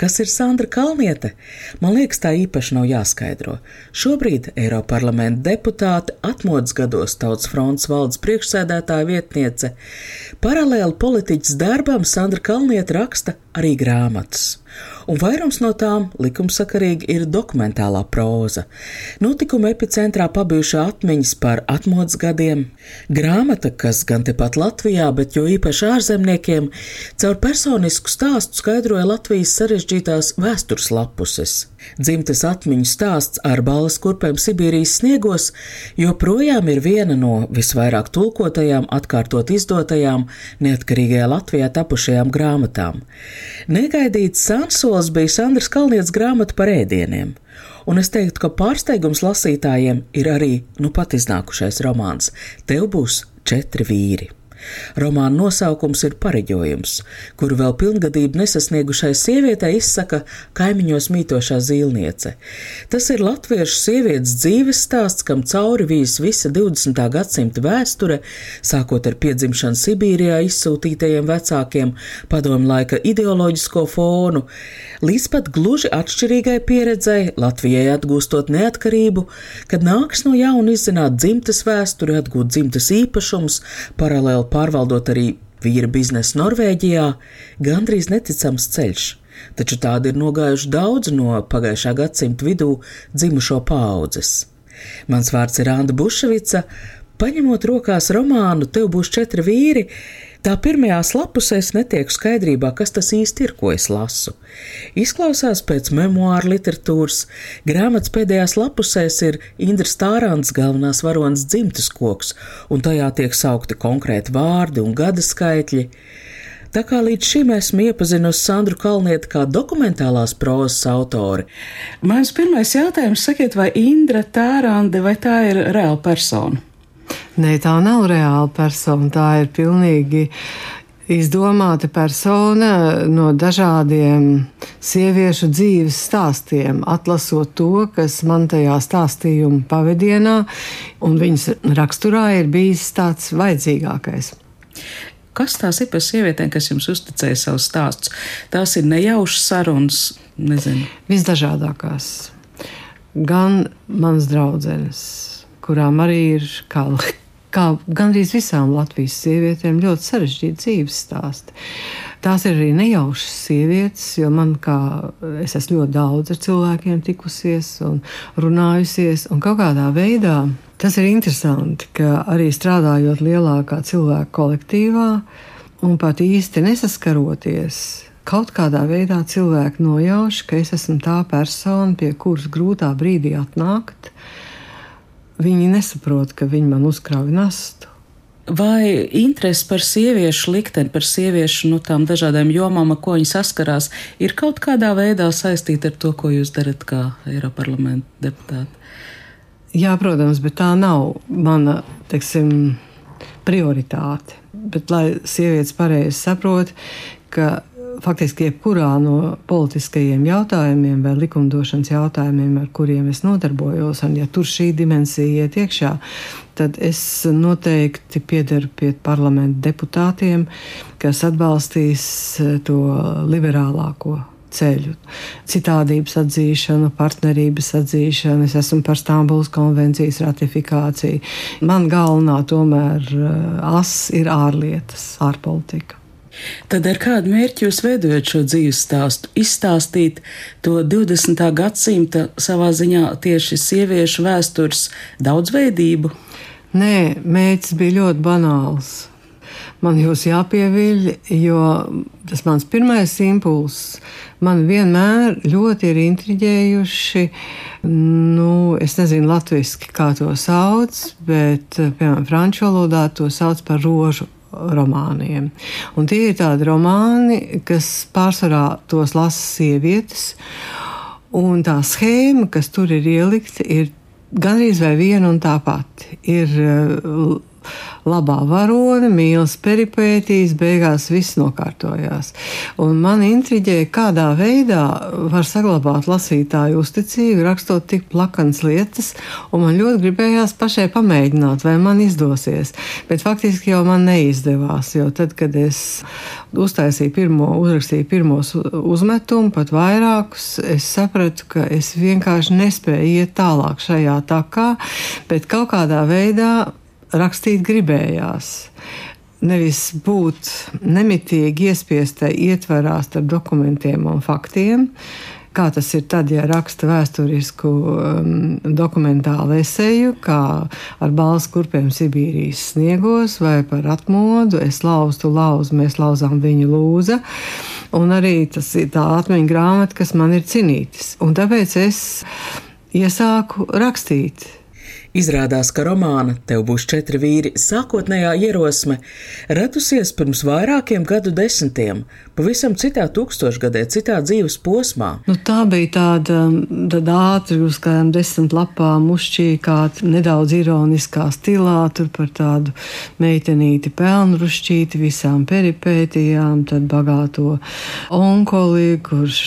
Kas ir Sandra Kalniete? Man liekas, tā īpaši nav jāskaidro. Šobrīd Eiroparlamenta deputāte, atmodas gados Tautas fronts valdes priekšsēdētāja vietniece. Paralēli politiķas darbam Sandra Kalniete raksta arī grāmatas. Un vairums no tām likumsakarīgi ir dokumentālā proza. Notikuma epicentrā pabijušā atmiņas par atmodas gadiem, grāmata, kas gan tepat Latvijā, bet jo īpaši ārzemniekiem, caur personisku stāstu skaidroja Latvijas sarežģītās vēstures lapuses. Dzimtes atmiņu stāsts ar balvas kurpēm Sibīrijas sniegos joprojām ir viena no visvairāk tulkotajām, atkārtot izdotajām, neatkarīgajā Latvijā tapušajām grāmatām. Negaidīts sansols bija Sandrs Kalnietes grāmata par ēdieniem. Un es teiktu, ka pārsteigums lasītājiem ir arī nu pat iznākušais romāns Tev būs četri vīri. Romāna nosaukums ir pareģojums, kuru vēl pilngadību nesasniegušai sievietei izsaka kaimiņos mītošā zīlniece. Tas ir latviešu sievietes dzīves stāsts, kam cauri vīs visa 20. gadsimta vēsture, sākot ar piedzimšanu Sibīrijā izsūtītajiem vecākiem, padomu laika ideoloģisko fonu, līdz pat gluži atšķirīgai pieredzei Latvijai atgūstot neatkarību, kad nāks no jauna izzināt dzimtas vēsturi, atgūt dzimtas īpašums, paralēli pārvaldot arī vīra biznesu Norvēģijā, gandrīz neticams ceļš. Taču tādi ir nogājuši daudz no pagājušā gadsimta vidū dzimušo paudzes. Mans vārds ir Anna Buševica. Paņemot rokās romānu, tev būs četri vīri, Tā pirmajās lapusēs netiek skaidrībā, kas tas īsti ir, ko es lasu. Izklausās pēc memoāru literatūras. Grāmatas pēdējās lapusēs ir Indras Tārāns galvenās varonas dzimtas koks, un tajā tiek saukti konkrēti vārdi un gada skaitļi. Tā kā līdz šim esmu iepazinusi Sandru Kalnieti kā dokumentālās prozas autori. Mans pirmais jautājums, sakiet, vai Indra Tārānde vai tā ir reāla persona? Nē, tā nav reāla persona. Tā ir pilnīgi izdomāta persona no dažādiem sieviešu dzīves stāstiem, atlasot to, kas man tajā stāstījuma pavadienā un viņas raksturā ir bijis tāds vajadzīgākais. Kas tās ir par sievietēm, kas jums uzticēja savus stāstus? Tās ir nejaušas sarunas, nezinu. Visdažādākās. Gan mans draudzenes, kurām arī ir kā kā gandrīz visām Latvijas sievietēm, ļoti sarežģīti dzīves stāsti. Tās ir arī nejaušas sievietes, jo man, kā es esmu ļoti daudz ar cilvēkiem tikusies un runājusies, un kaut kādā veidā tas ir interesanti, ka arī strādājot lielākā cilvēku kolektīvā un pat īsti nesaskaroties, kaut kādā veidā cilvēki nojauš, ka es esmu tā persona, pie kuras grūtā brīdī atnākt Viņi nesaprot, ka viņi man uzkrāja nastu. Vai interese par sieviešu likteni, par sieviešu nu, tām dažādām jomām, ar ko viņi saskarās, ir kaut kādā veidā saistīta ar to, ko jūs darat kā Eiroparlamenta deputāte? Jā, protams, bet tā nav mana teiksim, prioritāte. Bet, lai sievietes pareizi saprot, ka faktiski jebkurā no politiskajiem jautājumiem vai likumdošanas jautājumiem, ar kuriem es nodarbojos, un ja tur šī dimensija iet iekšā, tad es noteikti piederu pie parlamenta deputātiem, kas atbalstīs eh, to liberālāko ceļu. Citādības atzīšanu, partnerības atzīšanu, es esmu par Stambulas konvencijas ratifikāciju. Man galvenā tomēr eh, as ir ārlietas, ārpolitika. Tad ar kādu mērķi jūs veidojat šo dzīves stāstu? Izstāstīt to 20. gadsimta savā ziņā tieši sieviešu vēstures daudzveidību? Nē, mērķis bija ļoti banāls. Man jūs jāpieviļ, jo tas mans pirmais impulss man vienmēr ļoti ir intriģējuši. Nu, es nezinu, latviešu kā to sauc, bet, piemēram, franču valodā to sauc par rožu romāniem. Un tie ir tādi romāni, kas pārsvarā tos lasa sievietes, un tā schēma, kas tur ir ielikta, ir gandrīz vai viena un tā pati. Ir labā varone, mīlas peripētīs, beigās viss nokārtojās. Un man intriģēja, kādā veidā var saglabāt lasītāju uzticību, rakstot tik plakanas lietas, un man ļoti gribējās pašai pamēģināt, vai man izdosies. Bet faktiski jau man neizdevās, jo tad, kad es uztaisīju pirmo, uzrakstīju pirmos uzmetumu, pat vairākus, es sapratu, ka es vienkārši nespēju iet tālāk šajā takā, bet kaut kādā veidā rakstīt gribējās. Nevis būt nemitīgi iespiestai ietvarā starp dokumentiem un faktiem, kā tas ir tad, ja raksta vēsturisku um, dokumentālu eseju, kā ar balss kurpiem Sibīrijas sniegos vai par atmodu. Es lauzu, tu lauzi, mēs lauzām viņu lūza. Un arī tas ir tā atmiņa grāmata, kas man ir cinītis. Un tāpēc es iesāku rakstīt Izrādās, ka romāna Tev būs četri vīri sākotnējā ierosme radusies pirms vairākiem gadu desmitiem, pavisam citā tūkstošgadē, citā dzīves posmā. Nu, tā bija tāda, tāda ātri uz kādām desmit lapām uzšķīkāta, nedaudz ironiskā stilā, tur par tādu meitenīti pelnrušķīti visām peripētijām, tad bagāto onkoli, kurš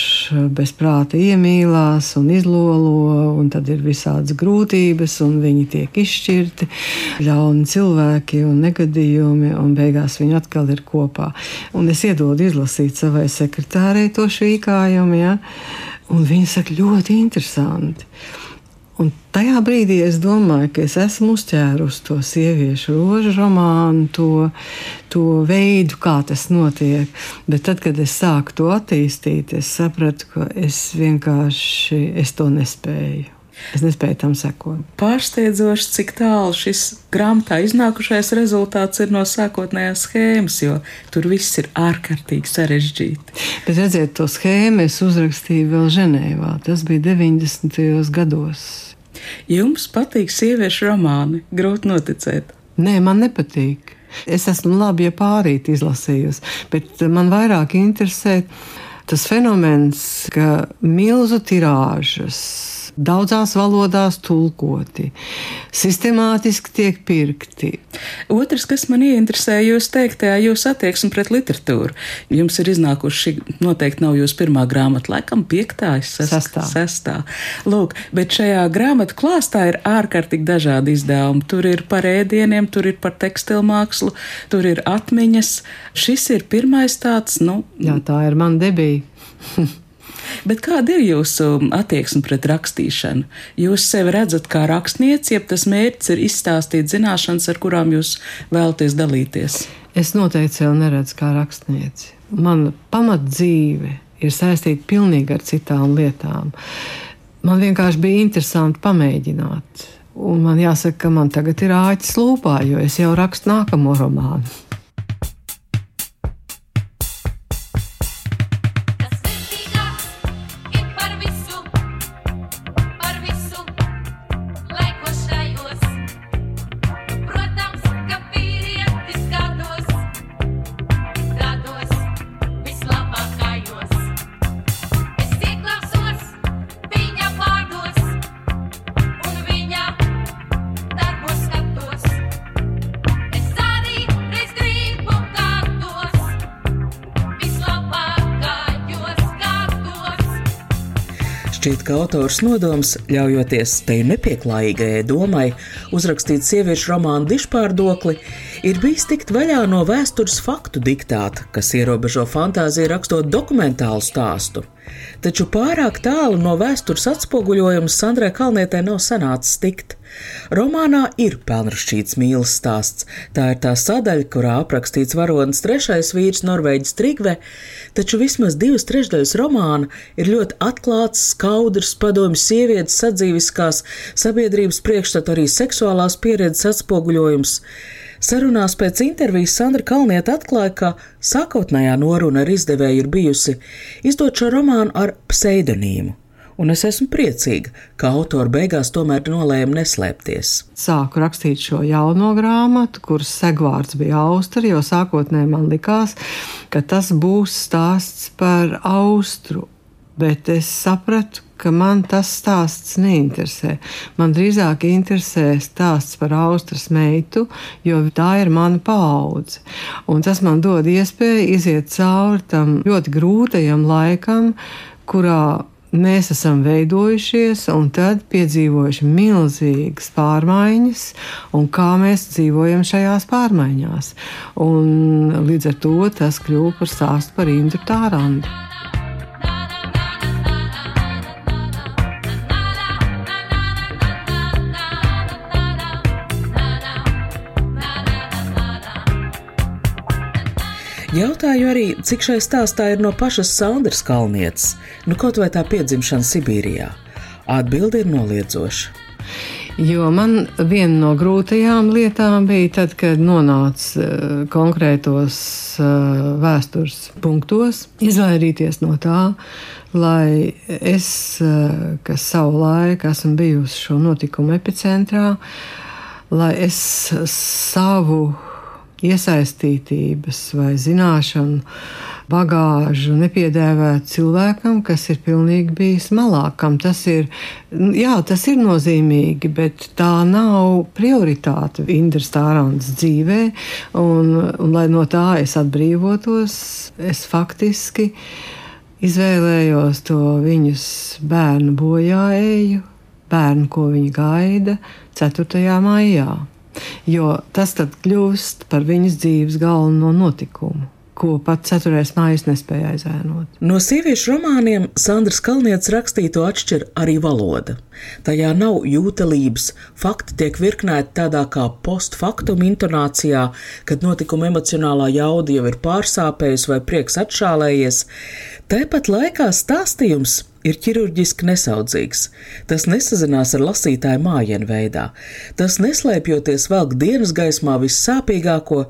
bez prāta iemīlās un izlolo, un tad ir visādas grūtības, un viņi viņi tiek izšķirti, ļauni cilvēki un negadījumi, un beigās viņi atkal ir kopā. Un es iedodu izlasīt savai sekretārei to švīkājumu, ja? un viņi saka, ļoti interesanti. Un tajā brīdī es domāju, ka es esmu uzķērusi to sieviešu rožu romānu, to, to veidu, kā tas notiek. Bet tad, kad es sāku to attīstīt, es sapratu, ka es vienkārši es to nespēju. Es nespēju tam sekot. Pārsteidzoši, cik tālu šis grāmatā iznākušais rezultāts ir no sākotnējās schēmas, jo tur viss ir ārkārtīgi sarežģīti. Bet redziet, to schēmu es uzrakstīju vēl Ženēvā. Tas bija 90. gados. Jums patīk sieviešu romāni, grūti noticēt. Nē, man nepatīk. Es esmu labi, ja pārīt izlasījusi, bet man vairāk interesē tas fenomens, ka milzu tirāžas daudzās valodās tulkoti, sistemātiski tiek pirkti. Otrs, kas man ieinteresē, jūs teiktajā, jūs attieksmi pret literatūru. Jums ir iznākuši, noteikti nav jūsu pirmā grāmata, laikam piektā, sestā. sestā. Lūk, bet šajā grāmatu klāstā ir ārkārtīgi dažādi izdevumi. Tur ir par ēdieniem, tur ir par tekstilmākslu, tur ir atmiņas. Šis ir pirmais tāds, nu. Jā, tā ir man debija. Bet kāda ir jūsu attieksme pret rakstīšanu? Jūs sevi redzat kā rakstnieci, jeb tas mērķis ir izstāstīt zināšanas, ar kurām jūs vēlaties dalīties? Es noteikti sevi neredzu kā rakstnieci. Mana pamatdzīve ir saistīta pilnīgi ar citām lietām. Man vienkārši bija interesanti pamēģināt. Un man jāsaka, ka man tagad ir āķis lūpā, jo es jau rakstu nākamo romānu. Šķiet, ka autors nodoms, ļaujoties te nepieklājīgajai domai, uzrakstīt sieviešu romānu dišpārdokli, ir bijis tikt vaļā no vēstures faktu diktāta, kas ierobežo fantāziju rakstot dokumentālu stāstu. Taču pārāk tālu no vēstures atspoguļojuma Sandrai Kalnietē nav sanācis tikt. Romānā ir pelnrašķīts mīlas stāsts. Tā ir tā sadaļa, kurā aprakstīts varonis trešais vīrs Norvēģis Trigve, taču vismaz divas trešdaļas romāna ir ļoti atklāts, skaudrs, padomju sievietes sadzīviskās sabiedrības priekšstatu arī seksuālās pieredzes atspoguļojums. Sarunās pēc intervijas Sandra Kalnieta atklāja, ka sākotnējā noruna ar izdevēju ir bijusi izdot šo romānu ar pseidonīmu. Un es esmu priecīga, ka autora beigās tomēr nolēma neslēpties. Sāku rakstīt šo jauno grāmatu, kuras segvārds bija Austra, jo sākotnēji man likās, ka tas būs stāsts par Austru. Bet es sapratu, ka man tas stāsts neinteresē. Man drīzāk interesē stāsts par Austrijas meitu, jo tā ir mana paudze. Un tas man dod iespēju iziet cauri tam ļoti grūtajam laikam, kurā mēs esam veidojušies un tad piedzīvojuši milzīgas pārmaiņas, un kā mēs dzīvojam šajās pārmaiņās. Un līdz ar to tas kļūst par stāstu par Indru Tārandu. Jautāju arī, cik šai stāstā ir no pašas Sandras Kalnietes, nu kaut vai tā piedzimšana Sibīrijā. Atbilde ir noliedzoša. Jo man viena no grūtajām lietām bija tad, kad nonāca uh, konkrētos uh, vēstures punktos, izvairīties no tā, lai es, uh, kas savu laiku esmu bijusi šo notikumu epicentrā, lai es savu iesaistītības vai zināšanu bagāžu nepiedēvēt cilvēkam, kas ir pilnīgi bijis malā, kam tas ir, jā, tas ir nozīmīgi, bet tā nav prioritāte Indras Tārāns dzīvē, un, un lai no tā es atbrīvotos, es faktiski izvēlējos to viņus bērnu bojāēju, bērnu, ko viņi gaida 4. maijā jo tas tad kļūst par viņas dzīves galveno notikumu ko pat 4. mājas nespēja aizēnot. No sieviešu romāniem Sandras Kalnietes rakstīto atšķir arī valoda. Tajā nav jūtalības, fakti tiek virknēti tādā kā postfaktum intonācijā, kad notikuma emocionālā jauda jau ir pārsāpējusi vai prieks atšālējies. Tāpat laikā stāstījums ir ķirurģiski nesaudzīgs. Tas nesazinās ar lasītāju mājienu veidā. Tas neslēpjoties velk dienas gaismā vissāpīgāko,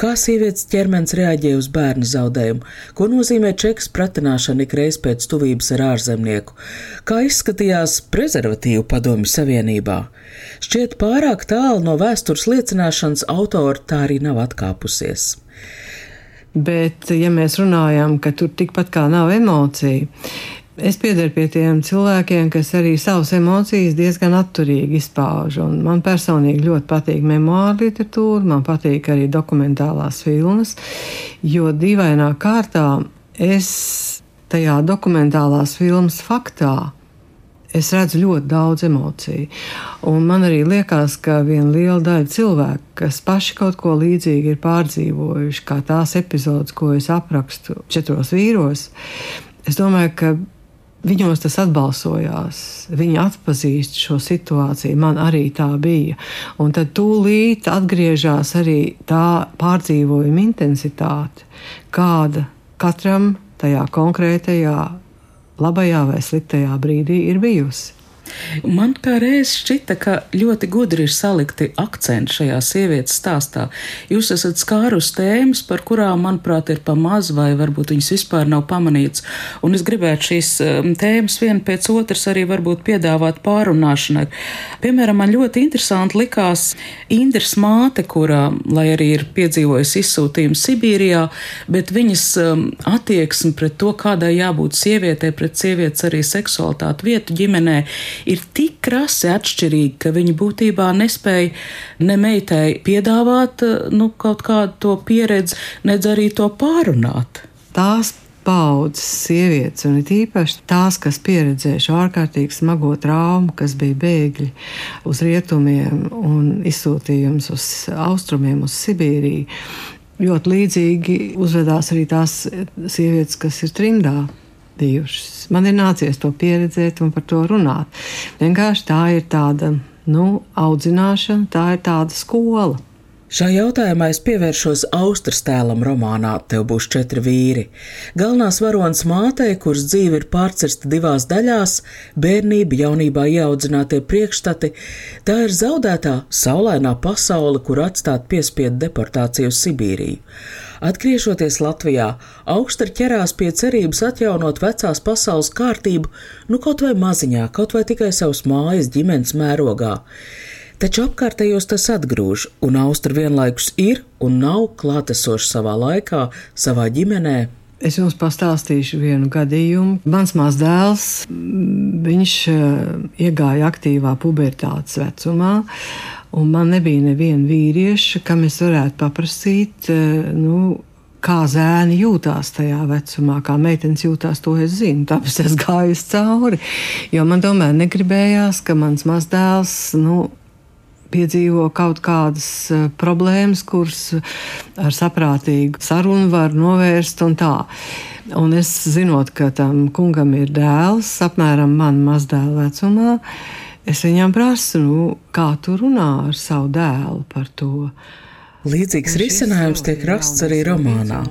kā sievietes ķermenis reaģē uz bērnu zaudējumu, ko nozīmē čekas pratināšana ikreiz pēc tuvības ar ārzemnieku, kā izskatījās prezervatīvu padomju savienībā. Šķiet pārāk tālu no vēstures liecināšanas autora tā arī nav atkāpusies. Bet, ja mēs runājam, ka tur tikpat kā nav emocija, Es piederu pie tiem cilvēkiem, kas arī savas emocijas diezgan atturīgi izpauž. Man personīgi ļoti patīk memoāra literatūra, man patīk arī dokumentālās filmas, jo dīvainā kārtā es tajā dokumentālās filmas faktā es redzu ļoti daudz emociju. Un man arī liekas, ka viena liela daļa cilvēku, kas paši kaut ko līdzīgu ir pārdzīvojuši, kā tās epizodes, ko es aprakstu četros vīros, es domāju, ka Viņos tas atbalsojās, viņi atpazīst šo situāciju, man arī tā bija. Un tad tūlīt atgriežas arī tā pārdzīvojuma intensitāte, kāda katram tajā konkrētajā, labajā vai sliktajā brīdī ir bijusi. Man kā reiz šķita, ka ļoti gudri ir salikti akcenti šajā sievietes stāstā. Jūs esat skārus tēmas, par kurām, manuprāt, ir pa maz, vai varbūt viņas vispār nav pamanīts. Un es gribētu šīs um, tēmas vienu pēc otras arī varbūt piedāvāt pārunāšanai. Piemēram, man ļoti interesanti likās Indras māte, kurā, lai arī ir piedzīvojusi izsūtījumu Sibīrijā, bet viņas um, attieksme pret to, kādai jābūt sievietei, pret sievietes arī seksualitāti vietu ģimenē, ir tik krasi atšķirīgi, ka viņi būtībā nespēja ne meitai piedāvāt nu, kaut kādu to pieredzi, nedz arī to pārunāt. Tās paudzes sievietes, un īpaši tās, kas pieredzējuši ārkārtīgi smago traumu, kas bija bēgļi uz rietumiem un izsūtījums uz austrumiem, uz Sibīriju. Ļoti līdzīgi uzvedās arī tās sievietes, kas ir trimdā bijušas. Man ir nācies to pieredzēt un par to runāt. Vienkārši tā ir tāda nu, audzināšana, tā ir tāda skola. Šā jautājumā es pievēršos Austrijas tēlam romānā Tev būs četri vīri. Galvenās varonas mātei, kuras dzīve ir pārcirsta divās daļās - bērnība, jaunībā ieaudzinātie priekšstati, tā ir zaudētā saulainā pasaule, kur atstāt piespiedu deportāciju uz Sibīriju. Atgriežoties Latvijā, augstri ķerās pie cerības atjaunot vecās pasaules kārtību, nu kaut vai maziņā, kaut vai tikai savas mājas ģimenes mērogā. Taču apkārtējos tas atgrūž, un austri vienlaikus ir un nav klātesošs savā laikā, savā ģimenē, Es jums pastāstīšu vienu gadījumu. Mans mazdēls, viņš eh, iegāja aktīvā pubertātes vecumā, un man nebija neviena vīrieša, kam es varētu paprasīt, eh, nu, kā zēni jūtās tajā vecumā, kā meitenes jūtās, to es zinu. Tāpēc es gāju cauri. Jo man tomēr negribējās, ka mans mazdēls, nu, piedzīvo kaut kādas uh, problēmas, kuras ar saprātīgu sarunu var novērst un tā. Un es zinot, ka tam kungam ir dēls, apmēram man mazdēla vecumā, es viņam prasu, nu, kā tu runā ar savu dēlu par to. Līdzīgs risinājums tiek rasts arī romānā.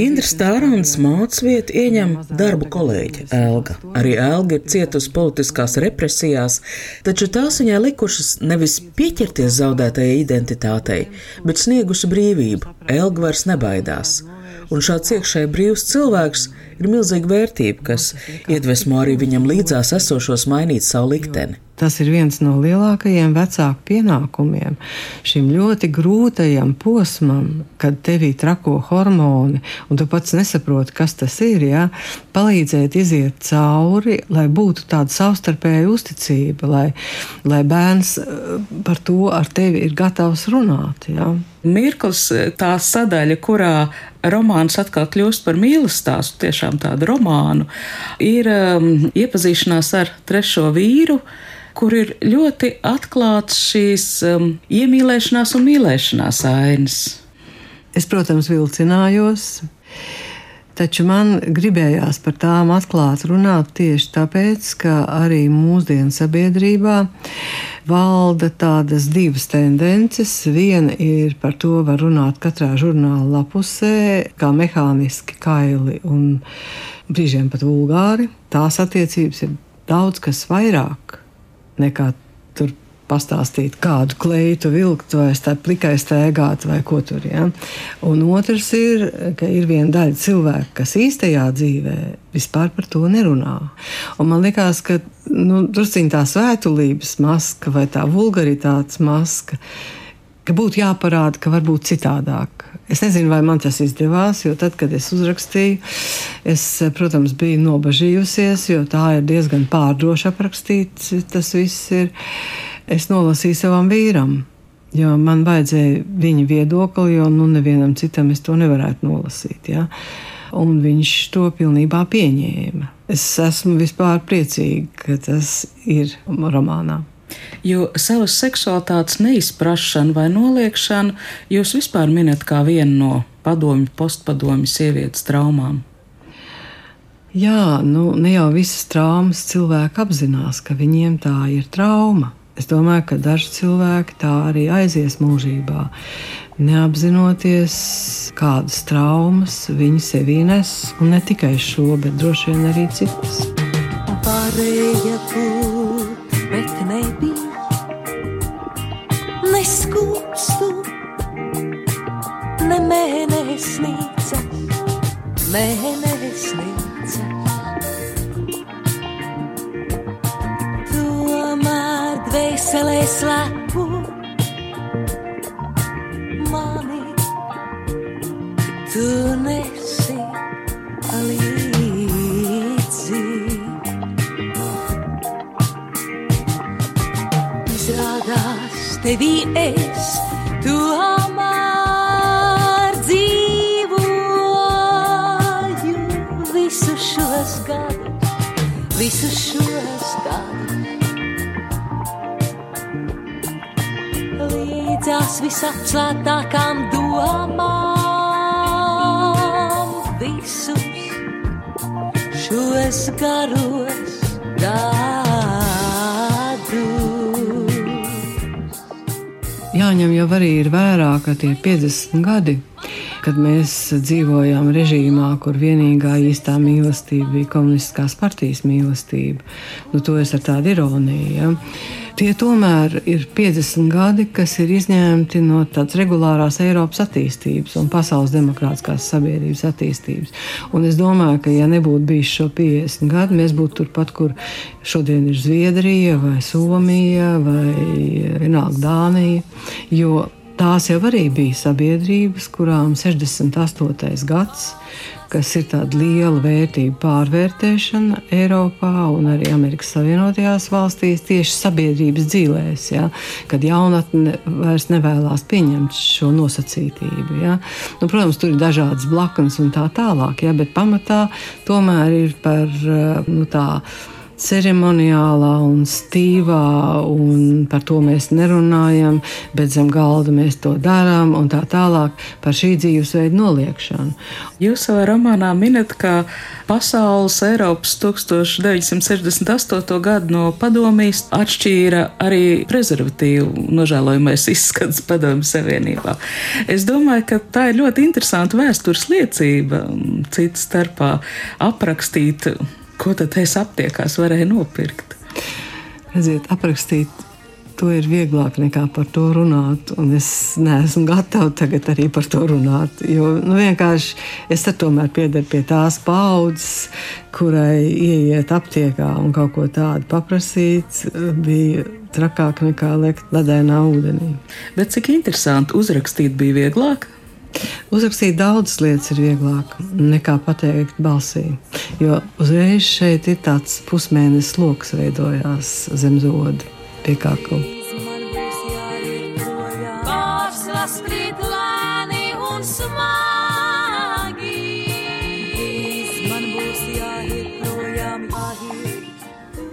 Indra Stārons mācības vietu ieņem darbu kolēģe Elga. Arī Elga ir cietusi politiskās represijās, taču tās viņai likušas nevis pieķerties zaudētajai identitātei, bet sniegusi brīvību. Elga vairs nebaidās. Un šāds iekšēji brīvs cilvēks ir milzīga vērtība, kas iedvesmo arī viņam līdzās esošos mainīt savu likteni. Tas ir viens no lielākajiem vecāku pienākumiem. Šim ļoti grūtajam posmam, kad tevī trako hormoni, un tu pats nesaproti, kas tas ir, ja? palīdzēt iziet cauri, lai būtu tāda savstarpēja uzticība, lai, lai bērns eh, par to ar tevi ir gatavs runāt. Ja? Mirklis, tā sadaļa, kurā romāns atkal kļūst par mīlestības stāstu, tiešām tādu romānu, ir um, iepazīšanās ar trešo vīru kur ir ļoti atklāts šīs um, iemīlēšanās un mīlēšanās ainas. Es, protams, vilcinājos. Taču man gribējās par tām atklāt runāt tieši tāpēc, ka arī mūsdienu sabiedrībā valda tādas divas tendences. Viena ir par to, var runāt katrā žurnāla lapusē, kā mehāniski kaili un brīžiem pat vulgāri. Tās attiecības ir daudz kas vairāk nekā tur pastāstīt, kādu kleitu vilkt, vai plikai staigāt, vai ko tur. Ja? Un otrs ir, ka ir viena daļa cilvēku, kas īstajā dzīvē vispār par to nerunā. Un man liekas, ka nu, drusciņā tā svētulības maska vai tā vulgaritātes maska. Ka būtu jāparāda, ka var būt citādāk. Es nezinu, vai man tas izdevās, jo tad, kad es uzrakstīju, es, protams, biju nobažījusies, jo tā ir diezgan pārdroši aprakstīts. Tas viss ir. Es nolasīju savam vīram, jo man vajadzēja viņa viedokli, jo nu, nevienam citam es to nevarētu nolasīt. Ja? Un viņš to pilnībā pieņēma. Es esmu vispār priecīga, ka tas ir romānā. Jo savas seksualitātes neizprašanu vai noliekšanu jūs vispār minat kā vienu no padomju, postpadomju sievietes traumām. Jā, nu ne jau visas traumas cilvēki apzinās, ka viņiem tā ir trauma. Es domāju, ka daži cilvēki tā arī aizies mūžībā, neapzinoties, kādas traumas viņi sevī nes, un ne tikai šo, bet droši vien arī citas. Pārējie būt, mēnesnīca, mēnesnīca. Tomēr dvēselē slēpu mani, tu nesi līdzi. Izrādās tevī es tomēr visus šos gadus. Līdzās visapslēgtākām domām visus šos garos gadus jāņem jau arī vērā, ka tie 50 gadi, kad mēs dzīvojām režīmā, kur vienīgā īstā mīlestība bija komunistiskās partijas mīlestība, nu, to es ar tādu ironiju. Ja? Tie tomēr ir 50 gadi, kas ir izņemti no tādas regulārās Eiropas attīstības un pasaules demokrātiskās sabiedrības attīstības. Un es domāju, ka, ja nebūtu bijis šo 50 gadu, mēs būtu turpat, kur šodien ir Zviedrija vai Somija vai vienalga Dānija. Jo tās jau arī bija sabiedrības, kurām 68. gads kas ir tāda liela vērtība pārvērtēšana Eiropā un arī Amerikas Savienotajās valstīs, tieši sabiedrības dzīvēs, ja, kad jaunatne vairs nevēlas pieņemt šo nosacītību. Ja. Nu, protams, tur ir dažādas blaknes un tā tālāk, ja, bet pamatā tomēr ir par nu, tādu ceremoniālā un stīvā, un par to mēs nerunājam, bet zem galda mēs to darām, un tā tālāk par šī dzīvesveida noliekšanu. Jūs savā romānā minat, ka pasaules Eiropas 1968. gadu no padomīs atšķīra arī prezervatīvu nožēlojamais izskats padomju savienībā. Es domāju, ka tā ir ļoti interesanta vēstures liecība, cits starpā aprakstīt Ko tad es aptiekās varēju nopirkt? Redziet, aprakstīt to ir vieglāk nekā par to runāt. Un es neesmu gatava tagad arī par to runāt. Jo nu, vienkārši es tomēr piedaru pie tās paudzes, kurai ieiet aptiekā un kaut ko tādu paprasīt, bija trakāk nekā liekt ledēnā ūdenī. Bet cik interesanti uzrakstīt bija vieglāk? Uzrakstīt daudzas lietas ir vieglāk nekā pateikt balsī. Jo uzreiz šeit ir tāds pusmēnesis lokus veidojās zem zoda pie kakla.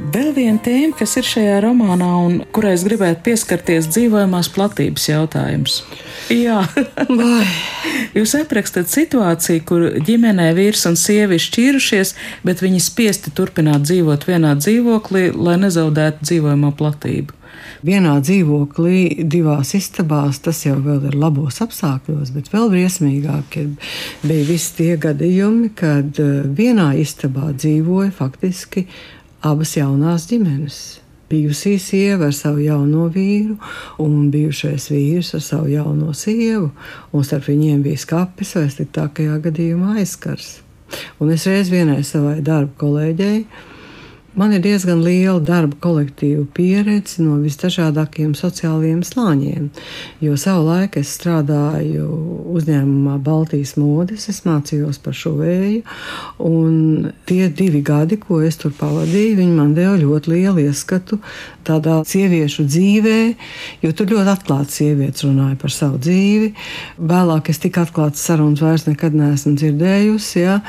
Vēl viena tēma, kas ir šajā romānā un kurai es gribētu pieskarties, dzīvojamās platības jautājums. Jā, jūs aprakstat situāciju, kur ģimenē vīrs un sieva ir šķīrušies, bet viņi spiesti turpināt dzīvot vienā dzīvoklī, lai nezaudētu dzīvojamo platību. Vienā dzīvoklī, divās istabās, tas jau ir labos apstākļos, bet vēl briesmīgāk ir, bija visi tie gadījumi, kad eh, vienā istabā dzīvoja faktiski abas jaunās ģimenes. Bijusī sieva ar savu jauno vīru, un bijušais vīrs ar savu jauno sievu, un starp viņiem bija skapis vai sliktākajā gadījumā aizskars. Un es reiz vienai savai darba kolēģei Man ir diezgan liela darba kolektīva pieredze no visdažādākajiem sociālajiem slāņiem. Jo savu laiku es strādāju uzņēmumā Baltijas modes, es mācījos par šo vēju. Un tie divi gadi, ko es tur pavadīju, man deva ļoti lielu ieskatu tādā sieviešu dzīvē, jo tur ļoti atklāti sievietes runāja par savu dzīvi. Vēlāk es tik atklātas sarunas vairs nekad neesmu dzirdējusi. Ja.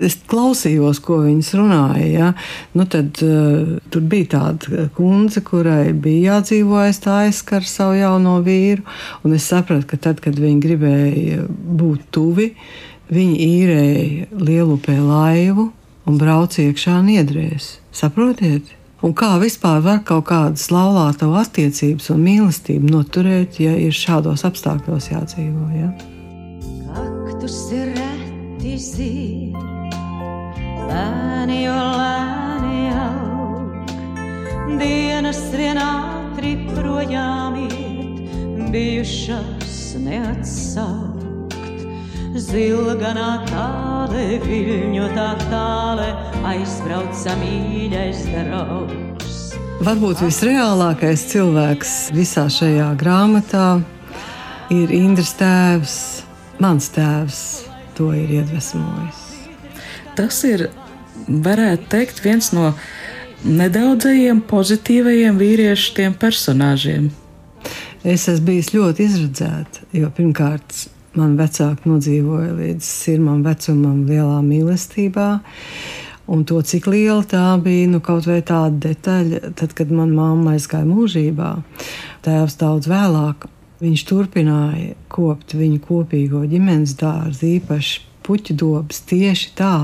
Es klausījos, ko viņas runāja. Ja. Nu, tad tad uh, tur bija tāda kundze, kurai bija jādzīvo aiz tā aizskar savu jauno vīru. Un es sapratu, ka tad, kad viņi gribēja būt tuvi, viņi īrēja lielupē laivu un brauca iekšā niedrēs. Saprotiet? Un kā vispār var kaut kādas laulāto attiecības un mīlestību noturēt, ja ir šādos apstākļos jādzīvo? Ja? Kaktus ir reti zīri, lēni jau lēni dienas vien ātri projām iet, bijušas neatsaukt. Zilganā tāle, viļņotā tāle, aizbrauca mīļais draugs. Varbūt visreālākais cilvēks visā šajā grāmatā ir Indras tēvs, mans tēvs. To ir iedvesmojis. Tas ir, varētu teikt, viens no nedaudzajiem pozitīvajiem vīriešiem personāžiem? Es esmu bijis ļoti izredzēta, jo pirmkārt, man vecāki nodzīvoja līdz sirmam vecumam, lielā mīlestībā. Un to, cik liela tā bija, nu, kaut vai tāda detaļa, tad, kad manā mamma aizgāja mūžībā, tēvs daudz vēlāk, viņš turpināja kopt viņu kopīgo ģimenes dārzu, īpaši puķu dobas, tieši tā,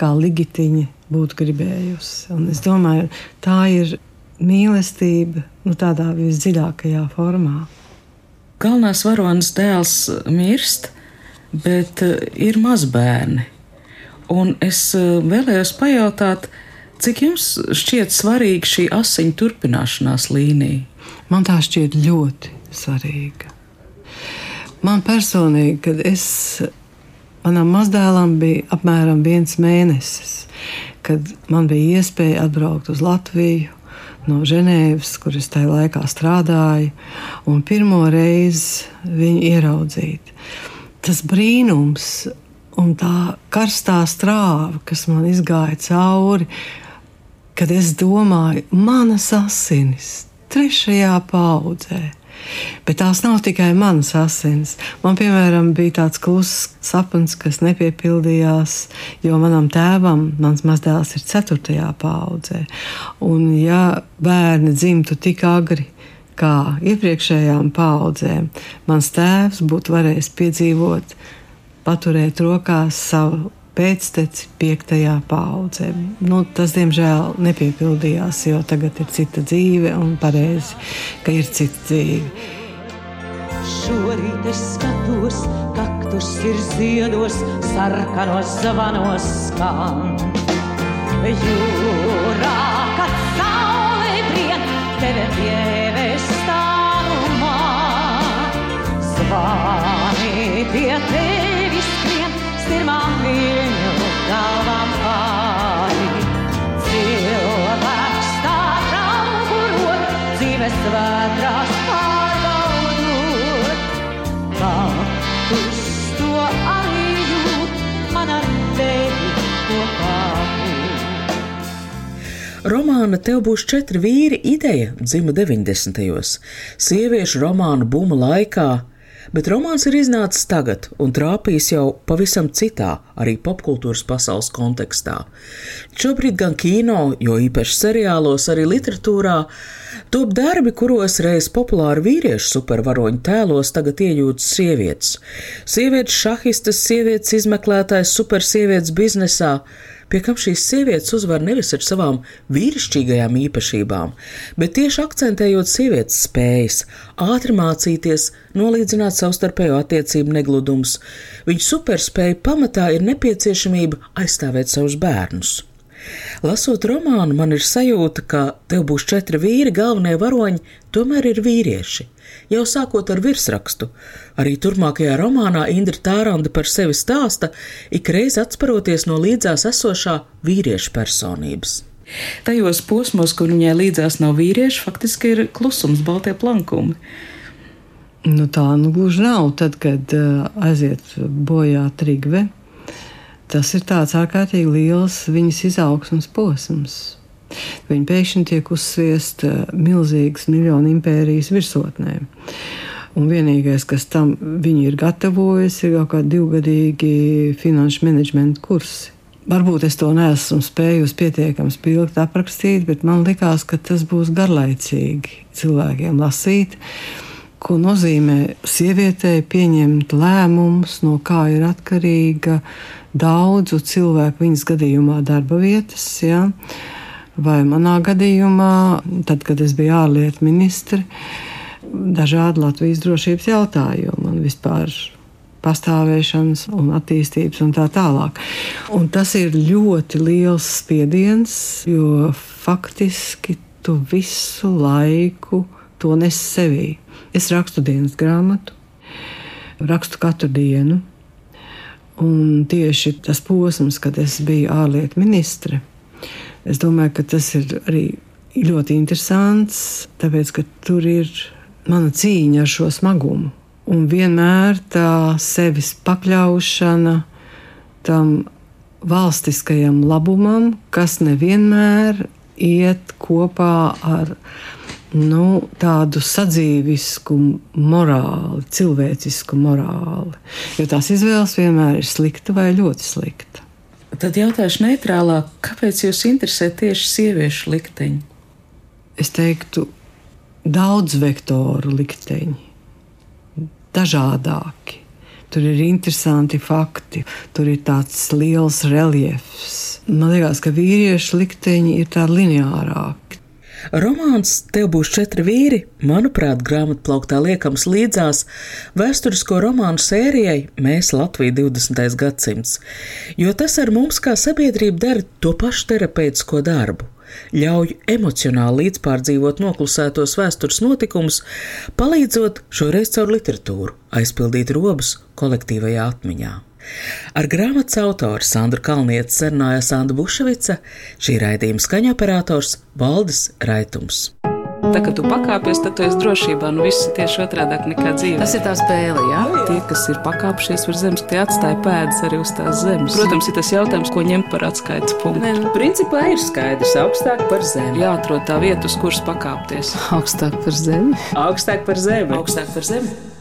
kā Ligitiņa būtu gribējusi. Un es domāju, tā ir mīlestība nu, tādā visdziļākajā formā. Galvenais varonis dēls mirst, bet eh, ir mazbērni. Un es eh, vēlējos pajautāt, cik jums šķiet svarīga šī asiņu turpināšanās līnija? Man tā šķiet ļoti svarīga. Man personīgi, kad es manam mazdēlam bija apmēram viens mēnesis, kad man bija iespēja atbraukt uz Latviju, no Ženēvas, kur es tajā laikā strādāju, un pirmo reizi viņu ieraudzīt. Tas brīnums un tā karstā strāva, kas man izgāja cauri, kad es domāju, manas asinis trešajā paudzē Bet tās nav tikai manas asins. Man, piemēram, bija tāds kluss sapnis, kas nepiepildījās, jo manam tēvam, mans mazdēls ir ceturtajā paudzē. Un, ja bērni dzimtu tik agri, kā iepriekšējām paudzēm, mans tēvs būtu varējis piedzīvot, paturēt rokās savu pēcteci piektajā paudzē. Nu, tas, diemžēl, nepiepildījās, jo tagad ir cita dzīve un pareizi, ka ir cita dzīve. Šorīt es skatos, kaktus ir ziedos, sarkanos zvanos skan. Jūrā, kad saule brien, teve pievestānumā, zvani pie tevis Romāna Tev būs četri vīri ideja dzima 90. gados. Sieviešu romānu buma laikā bet romāns ir iznācis tagad un trāpījis jau pavisam citā, arī popkultūras pasaules kontekstā. Šobrīd gan kino, jo īpaši seriālos, arī literatūrā top darbi, kuros reiz populāri vīriešu supervaroņu tēlos tagad iejūtas sievietes. Sievietes šahistas, sievietes izmeklētājs, supersievietes biznesā pie kam šīs sievietes uzvar nevis ar savām vīrišķīgajām īpašībām, bet tieši akcentējot sievietes spējas, ātri mācīties, nolīdzināt savstarpējo attiecību negludumus. Viņu superspēju pamatā ir nepieciešamība aizstāvēt savus bērnus. Lasot romānu, man ir sajūta, ka tev būs četri vīri, galvenie varoņi tomēr ir vīrieši. Jau sākot ar virsrakstu, arī turpmākajā romānā Indra Tāranda par sevi stāsta, ikreiz atsparoties no līdzās esošā vīrieša personības. Tajos posmos, kur viņai līdzās nav vīrieši, faktiski ir klusums, baltie plankumi. Nu, tā nu gluži nav. Tad, kad uh, aiziet bojā trigve, tas ir tāds ārkārtīgi liels viņas izaugsmas posms. Viņa pēkšņi tiek uzsviesta milzīgas miljonu impērijas virsotnē. Un vienīgais, kas tam viņi ir gatavojis, ir kaut kādi divgadīgi finanšu menedžmenta kursi. Varbūt es to neesmu spējusi pietiekami spilgti aprakstīt, bet man likās, ka tas būs garlaicīgi cilvēkiem lasīt ko nozīmē sievietei pieņemt lēmumus, no kā ir atkarīga daudzu cilvēku viņas gadījumā darba vietas. Ja? Vai manā gadījumā, tad, kad es biju ārlietu ministri, dažādi Latvijas drošības jautājumi un vispār pastāvēšanas un attīstības un tā tālāk. Un tas ir ļoti liels spiediens, jo faktiski tu visu laiku to nes sevī. Es rakstu dienas grāmatu, rakstu katru dienu. Un tieši tas posms, kad es biju ārlietu ministre, es domāju, ka tas ir arī ļoti interesants, tāpēc ka tur ir mana cīņa ar šo smagumu. Un vienmēr tā sevis pakļaušana tam valstiskajam labumam, kas nevienmēr iet kopā ar nu, tādu sadzīvisku morāli, cilvēcisku morāli. Jo tās izvēles vienmēr ir slikta vai ļoti slikta. Tad jautāšu neitrālāk, kāpēc jūs interesē tieši sieviešu likteņi? Es teiktu, daudz vektoru likteņi, dažādāki. Tur ir interesanti fakti, tur ir tāds liels reliefs. Man liekas, ka vīriešu likteņi ir tādi lineārāki. Romāns Tev būs četri vīri, manuprāt, grāmatplauktā liekams līdzās vēsturisko romānu sērijai Mēs Latvija 20. gadsimts, jo tas ar mums kā sabiedrību dara to pašu terapeitisko darbu ļauj emocionāli līdzpārdzīvot noklusētos vēstures notikumus, palīdzot šoreiz caur literatūru aizpildīt robus kolektīvajā atmiņā. Ar grāmatas autoru Sandru Kalnietu sarunājās Sanda Buševica, šī raidījuma skaņoperators Valdis Raitums. Tā kā tu pakāpies, tad tu esi drošībā. Nu, viss ir tieši otrādi nekā dzīve. Tas ir tā spēle, jā. Tie, kas ir pakāpšies uz zemes, tie atstāja pēdas arī uz tās zemes. Protams, ir tas jautājums, ko ņemt par atskaites punktu. Nē, nu, principā ir skaidrs, augstāk par zemi. Jāatrod tā vieta, uz kuras pakāpties. Augstāk par zemi. Augstāk par zemi. Augstāk par zemi.